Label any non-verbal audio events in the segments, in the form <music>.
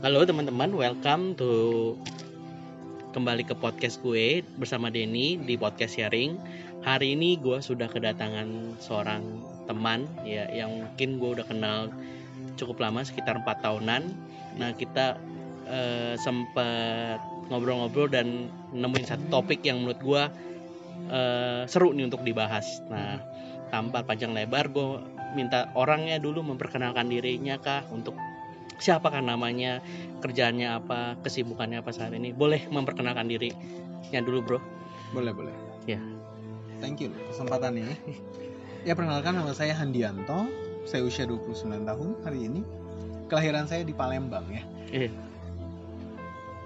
Halo teman-teman, welcome to kembali ke podcast gue bersama Denny di podcast sharing. Hari ini gue sudah kedatangan seorang teman ya yang mungkin gue udah kenal cukup lama sekitar empat tahunan. Nah kita eh, sempat ngobrol-ngobrol dan nemuin satu topik yang menurut gue eh, seru nih untuk dibahas. Nah tanpa panjang lebar gue minta orangnya dulu memperkenalkan dirinya kah untuk siapakah namanya, kerjaannya apa, kesibukannya apa saat ini. Boleh memperkenalkan dirinya dulu, Bro. Boleh, boleh. Ya. Thank you loh kesempatannya. Ya, perkenalkan nama saya Handianto. Saya usia 29 tahun hari ini. Kelahiran saya di Palembang ya. Eh.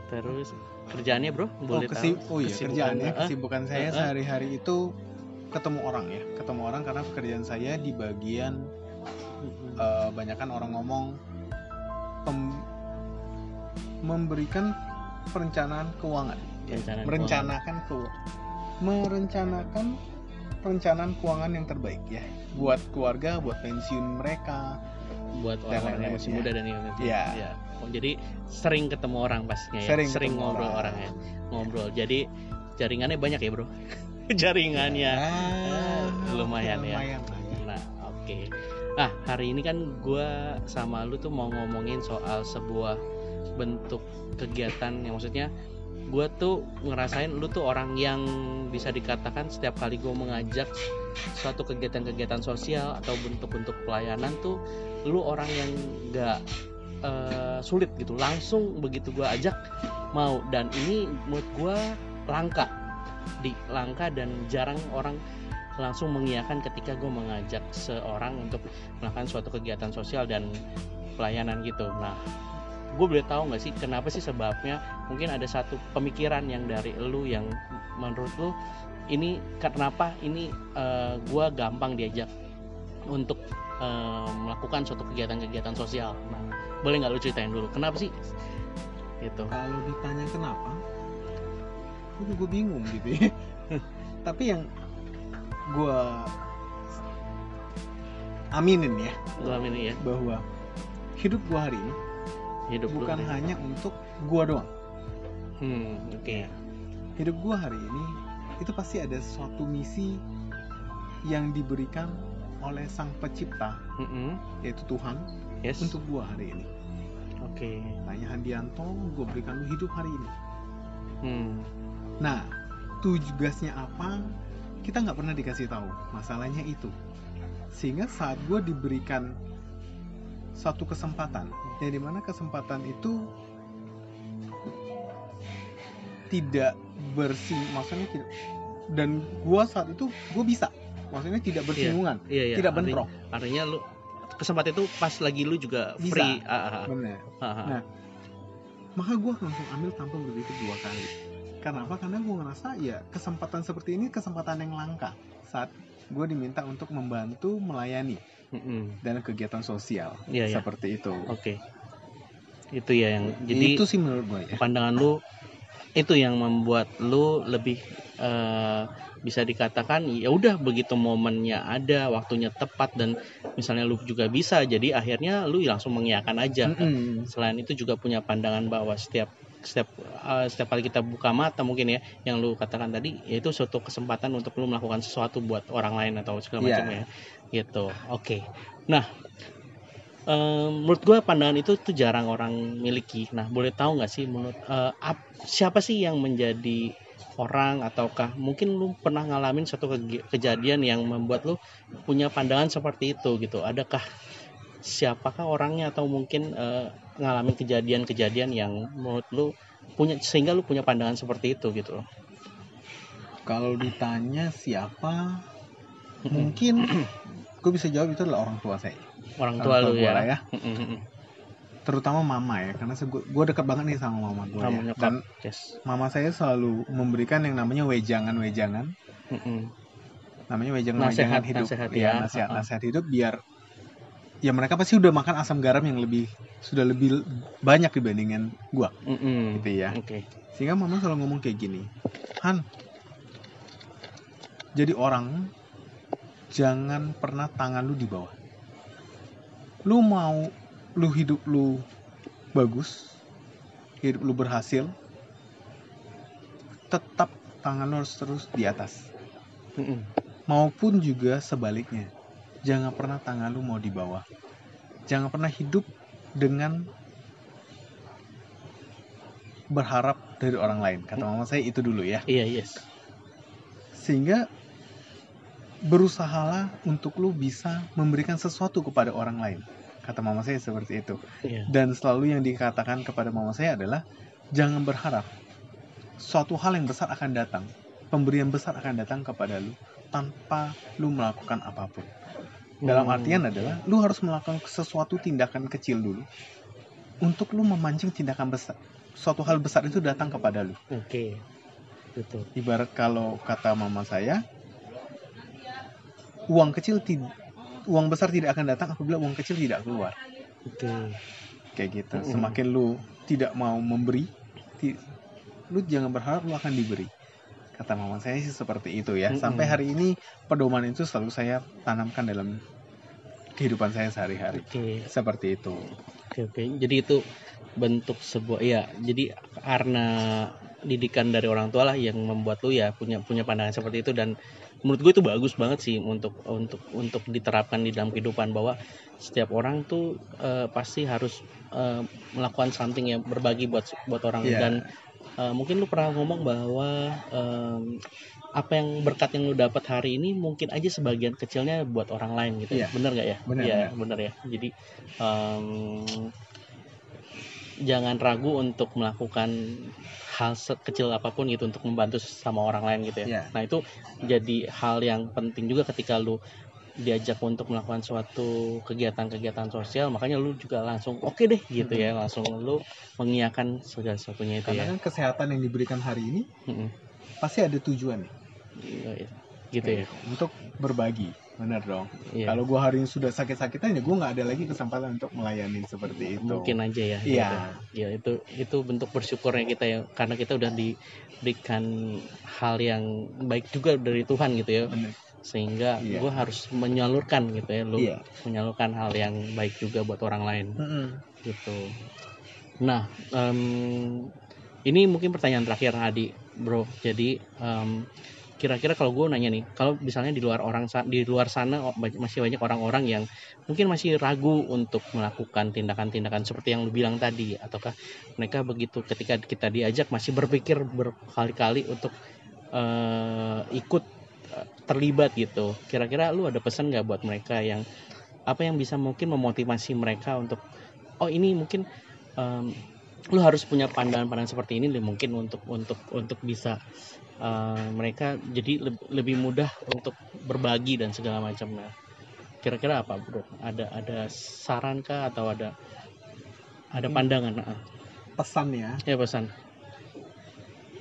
Terus kerjaannya, Bro? Oh, Boleh kesi- tahu? oh iya, Kesibukan- kerjaannya, Ah, kesibukan saya sehari-hari itu ketemu orang ya. Ketemu orang karena pekerjaan saya di bagian mm-mm. eh, banyakan orang ngomong pem- memberikan perencanaan keuangan. Ya, Perencanaan merencanakan ke merencanakan perencanaan keuangan yang terbaik ya buat keluarga, buat pensiun mereka. buat orang-orang yang masih ya. muda dan yang Iya. ya. Oh, jadi sering ketemu orang pastinya ya. Sering sering ngobrol orang. orang ya. Ngobrol. Jadi jaringannya banyak ya, Bro. <laughs> Jaringannya. Ah, lumayan ya. lumayan lah ya. Nah, oke. Ah, hari ini kan gua sama lu tuh mau ngomongin soal sebuah bentuk kegiatan yang maksudnya gua tuh ngerasain lu tuh orang yang bisa dikatakan setiap kali gua mengajak suatu kegiatan-kegiatan sosial atau bentuk-bentuk pelayanan tuh lu orang yang gak eh, sulit gitu. Langsung begitu gua ajak mau. Dan ini menurut gua langka. Di langka dan jarang orang langsung mengiyakan ketika gue mengajak seorang untuk melakukan suatu kegiatan sosial dan pelayanan gitu. Nah, gue boleh tahu nggak sih kenapa sih sebabnya? Mungkin ada satu pemikiran yang dari lu yang menurut lu ini kenapa ini gue gampang diajak untuk eh, melakukan suatu kegiatan-kegiatan sosial. Nah, boleh nggak lu ceritain dulu kenapa sih? Gitu. Kalau ditanya kenapa, gue juga bingung gitu ya. <laughs> Tapi yang gue aminin ya Gua ini ya bahwa hidup gue hari ini hidup lu. bukan hanya untuk gue doang. Hmm, oke. Hidup gue hari ini itu pasti ada suatu misi yang diberikan oleh sang pencipta Mm-mm. yaitu Tuhan Yes. untuk gue hari ini. Oke. Tanya Handianto, gue berikan lu hidup hari ini. Hmm. Nah, tugasnya apa? Kita nggak pernah dikasih tahu. Masalahnya itu. Sehingga saat gue diberikan satu kesempatan, yang di mana kesempatan itu tidak bersing, maksudnya tidak. Dan gue saat itu gue bisa, maksudnya tidak bersinggungan, Iya, iya. tidak Artinya- bentrok. Artinya lu kesempatan itu pas lagi lu juga Bisa. free. Ah, ah, ah. Bener. Ah, ah. Nah, Maka gue langsung ambil tanpa berpikir dua kali. Karena apa? Karena gue ngerasa ya kesempatan seperti ini kesempatan yang langka saat gue diminta untuk membantu melayani Mm-mm. dan kegiatan sosial Iya, iya. seperti itu. Oke. Itu ya yang jadi itu sih menurut gue ya. pandangan lu itu yang membuat lu lebih eh, bisa dikatakan ya udah begitu momennya ada, waktunya tepat dan misalnya lu juga bisa jadi akhirnya lu langsung mengiyakan aja. Mm-mm. selain itu juga punya pandangan bahwa setiap setiap uh, setiap kali kita buka mata mungkin ya yang lu katakan tadi yaitu suatu kesempatan untuk lu melakukan sesuatu buat orang lain atau segala Iya. macam ya. Gitu. Oke. Nah em, menurut gua pandangan itu tuh jarang orang miliki. Nah boleh tahu nggak sih menurut eh, ap- siapa sih yang menjadi orang ataukah mungkin lu pernah ngalamin suatu kege- kejadian yang membuat lu punya pandangan seperti itu gitu? Adakah siapakah orangnya atau mungkin eh, ngalamin kejadian-kejadian yang menurut lu punya sehingga lu punya pandangan seperti itu gitu loh. Kalau ditanya siapa, mungkin gue bisa jawab itu adalah orang tua saya. orang tua lu gue ya. lah ya. Terutama mama ya, karena gue dekat banget nih sama mama gue. Ya. nyokap. Dan Yes. mama saya selalu memberikan yang namanya wejangan-wejangan namanya wejangan-wejangan hidup nasihat ya, ya. nasihat nasihat hidup biar ya mereka pasti udah makan asam garam yang lebih sudah lebih banyak dibandingin gua Mm-mm. gitu ya Oke. sehingga mama selalu ngomong kayak gini Han jadi orang jangan pernah tangan lu di bawah lu mau lu hidup lu bagus hidup lu berhasil tetap tangan lu harus terus di atas Mm-mm. maupun juga sebaliknya jangan pernah tangan lu mau di bawah. Jangan pernah hidup dengan berharap dari orang lain. Kata mama saya itu dulu ya. Iya yes. Sehingga berusahalah untuk lu bisa memberikan sesuatu kepada orang lain. Kata mama saya seperti itu. Iya. Dan selalu yang dikatakan kepada mama saya adalah jangan berharap. Suatu hal yang besar akan datang. Pemberian besar akan datang kepada lu tanpa lu melakukan apa pun dalam Hmm. artian adalah lu harus melakukan sesuatu tindakan kecil dulu untuk lu memancing tindakan besar. Suatu hal besar itu datang kepada lu. Oke. Betul. Ibarat kalau kata mama saya uang kecil tidak uang besar tidak akan datang apabila uang kecil tidak keluar. Oke. Kayak gitu. Semakin lu tidak mau memberi ti- lu jangan berharap lu akan diberi kata mama saya sih seperti itu ya Mm-mm. sampai hari ini pedoman itu selalu saya tanamkan dalam kehidupan saya sehari-hari oke seperti itu Oke oke. Jadi itu bentuk sebuah ya. Jadi karena didikan dari orang tua lah yang membuat lu ya punya punya pandangan seperti itu dan menurut gue itu bagus banget sih untuk untuk untuk diterapkan di dalam kehidupan bahwa setiap orang tuh eh, pasti harus eh, melakukan something yang berbagi buat buat orang Iya. dan eh, mungkin lu pernah ngomong bahwa em, apa yang berkat yang lu dapat hari ini mungkin aja sebagian kecilnya buat orang lain gitu. Iya. Bener nggak ya? Bener, Iya, bener ya. Jadi em, jangan ragu untuk melakukan hal sekecil apa pun gitu untuk membantu sama orang lain gitu ya. Iya. Nah itu jadi hal yang penting juga ketika lu diajak untuk melakukan suatu kegiatan-kegiatan sosial makanya lu juga langsung oke deh gitu ya langsung lu mengiyakan segala sesuatunya itu karena ya kan kesehatan yang diberikan hari ini Mm-mm. pasti ada tujuan iya. gitu ya untuk berbagi benar dong Iya. kalau gua hari ini sudah sakit-sakitan ya gua nggak ada lagi kesempatan untuk melayani seperti itu mungkin aja ya Iya. gitu. ya itu itu bentuk bersyukurnya kita ya karena kita udah diberikan hal yang baik juga dari Tuhan gitu ya Bener. Sehingga Iya. gue harus menyalurkan gitu ya lu Iya. menyalurkan hal yang baik juga buat orang lain Mm-mm. gitu nah em, ini mungkin pertanyaan terakhir Adi bro jadi em, kira-kira kalau gue nanya nih kalau misalnya di luar orang di luar sana masih banyak orang-orang yang mungkin masih ragu untuk melakukan tindakan-tindakan seperti yang lu bilang tadi ataukah mereka begitu ketika kita diajak masih berpikir berkali-kali untuk eh, ikut terlibat gitu. Kira-kira lu ada pesan nggak buat mereka yang apa yang bisa mungkin memotivasi mereka untuk oh ini mungkin em, lu harus punya pandangan-pandangan seperti ini deh, mungkin untuk untuk untuk bisa eh, mereka jadi leb- lebih mudah untuk berbagi dan segala macamnya kira-kira apa bro? Ada ada saran kah atau ada ada Hmm. pandangan? Nah, pesan ya. Ya pesan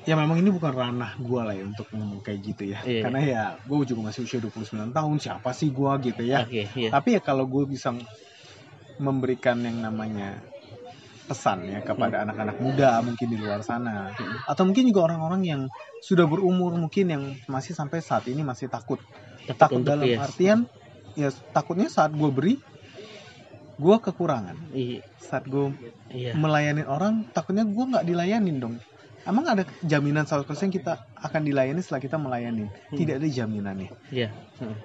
ya memang ini bukan ranah gua lah ya untuk ngomong kayak gitu ya. Iya. karena ya gua juga masih usia 29 tahun. Siapa sih gua gitu ya? Oke iya. Tapi ya kalau gue bisa memberikan yang namanya pesan ya kepada Hmm. anak-anak muda mungkin di luar sana. Atau mungkin juga orang-orang yang sudah berumur mungkin yang masih sampai saat ini masih takut. Takut untuk dalam iya. artian ya takutnya saat gue beri gue kekurangan. Iya. Saat gue iya. melayani orang takutnya gue nggak dilayanin dong emang ada jaminan 100% kita akan dilayani setelah kita melayani Hmm. tidak ada jaminannya iya Hmm.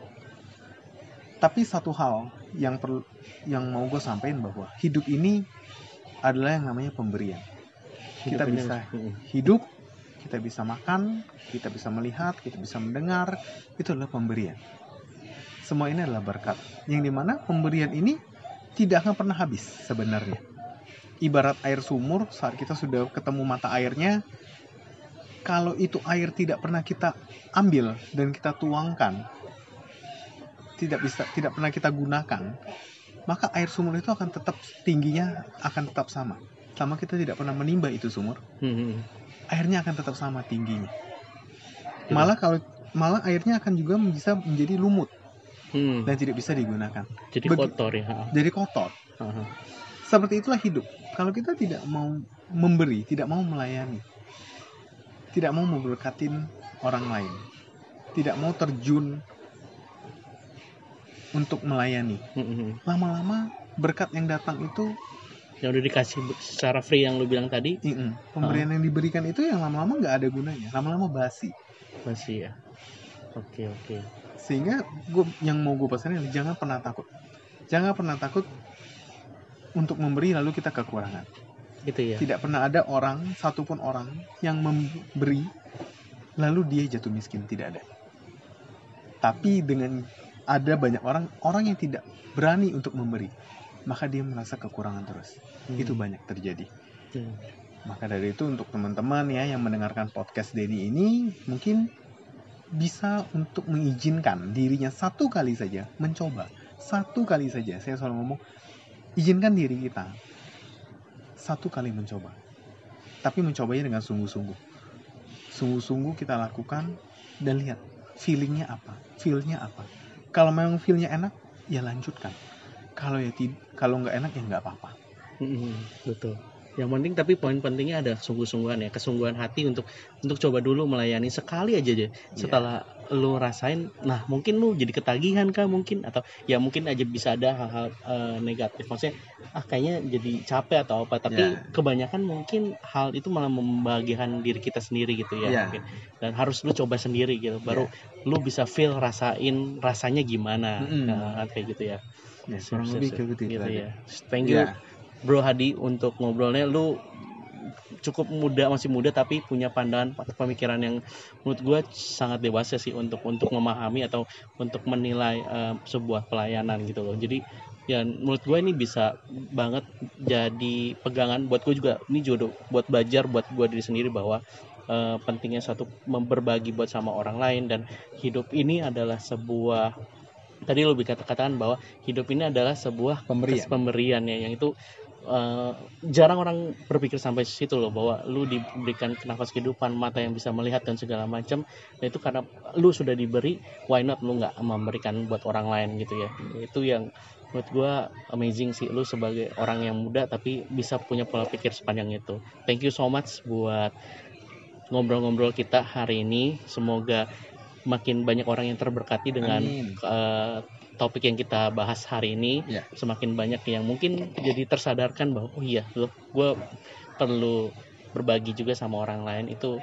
tapi satu hal yang perlu yang mau gue sampaikan bahwa hidup ini adalah yang namanya pemberian Kita Hidup ini bisa. harus- Mm. hidup kita bisa makan kita bisa melihat kita bisa mendengar itu adalah pemberian semua ini adalah berkat yang di mana pemberian ini tidak akan pernah habis sebenarnya ibarat air sumur saat kita sudah ketemu mata airnya kalau itu air tidak pernah kita ambil dan kita tuangkan tidak bisa tidak pernah kita gunakan maka air sumur itu akan tetap tingginya akan tetap sama selama kita tidak pernah menimba itu sumur Hmm. airnya akan tetap sama tingginya. Iya. Malah kalau malah airnya akan juga bisa menjadi lumut Hmm. dan tidak bisa digunakan. jadi bagi- kotor ya Jadi kotor. ha, ha. Seperti itulah hidup. Kalau kita tidak mau memberi, tidak mau melayani, tidak mau memberkatin orang lain, tidak mau terjun untuk melayani, Hmm, hmm. lama-lama berkat yang datang itu yang udah dikasih secara free yang lu bilang tadi? Mm-mm. pemberian yang diberikan itu yang lama-lama nggak ada gunanya. Lama-lama basi. Masih ya. Oke oke. Sehingga gue yang mau gue pesan adalah jangan pernah takut. Jangan pernah takut untuk memberi lalu kita kekurangan. Gitu ya. Tidak pernah ada orang satupun orang yang memberi lalu dia jatuh miskin. Tidak ada. Tapi dengan ada banyak orang orang yang tidak berani untuk memberi maka dia merasa kekurangan terus. Hmm. itu banyak terjadi. Hmm. maka dari itu untuk teman-teman ya yang mendengarkan podcast Denny ini mungkin bisa untuk mengizinkan dirinya satu kali saja mencoba. Satu kali saja. Saya selalu ngomong izinkan diri kita satu kali mencoba tapi mencobanya dengan sungguh-sungguh. Sungguh-sungguh kita lakukan dan lihat feelingnya apa feelnya apa. Kalau memang feelnya enak ya lanjutkan. Kalau ya kalau nggak enak ya nggak apa-apa. Betul. Yang penting tapi poin pentingnya ada sungguh-sungguhan ya, kesungguhan hati untuk untuk coba dulu melayani sekali aja deh. Setelah lu rasain, nah mungkin lu jadi ketagihan kah mungkin atau ya mungkin aja bisa ada hal-hal eh, negatif. Maksudnya ah kayaknya jadi capek atau apa. Tapi Ya. kebanyakan mungkin hal itu malah membahagiakan diri kita sendiri gitu ya. Ya. mungkin. Dan harus lu coba sendiri gitu. Baru lu bisa feel rasain rasanya gimana. Mm-mm. Nah, kayak gitu ya. ya kurang sip, lebih kayak gitu, Gitu ya. Thank you Ya. Bro Hadi untuk ngobrolnya lu cukup muda masih muda tapi punya pandangan pemikiran yang menurut gue sangat dewasa sih untuk untuk memahami atau untuk menilai eh, sebuah pelayanan gitu loh. Jadi ya menurut gue ini bisa banget jadi pegangan buat gue juga. Ini jodoh buat belajar buat gue diri sendiri bahwa eh, pentingnya satu mem- berbagi buat sama orang lain. Dan hidup ini adalah sebuah tadi lo kata katakan bahwa hidup ini adalah sebuah Pemberian. pemberian ya yang itu eh, jarang orang berpikir sampai situ loh bahwa lu diberikan nafas kehidupan mata yang bisa melihat dan segala macam. Dan itu karena lu sudah diberi why not lu nggak memberikan buat orang lain gitu ya. Itu yang menurut gua amazing sih lu sebagai orang yang muda tapi bisa punya pola pikir sepanjang itu. Thank you so much buat ngobrol-ngobrol kita hari ini. Semoga makin banyak orang yang terberkati dengan Amin. eh, topik yang kita bahas hari ini Ya. semakin banyak yang mungkin jadi tersadarkan bahwa oh iya loh gue perlu berbagi juga sama orang lain itu.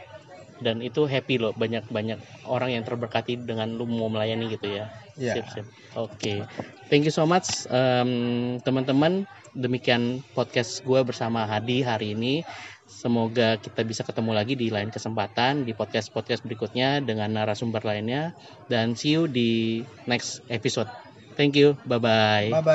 Dan itu happy loh banyak banyak orang yang terberkati dengan lu mau melayani gitu ya. Ya. sip sip oke. Thank you so much em, teman-teman. Demikian podcast gue bersama Hadi hari ini. Semoga kita bisa ketemu lagi di lain kesempatan di podcast podcast berikutnya dengan narasumber lainnya. Dan see you di next episode Thank you. Bye-bye. Bye-bye.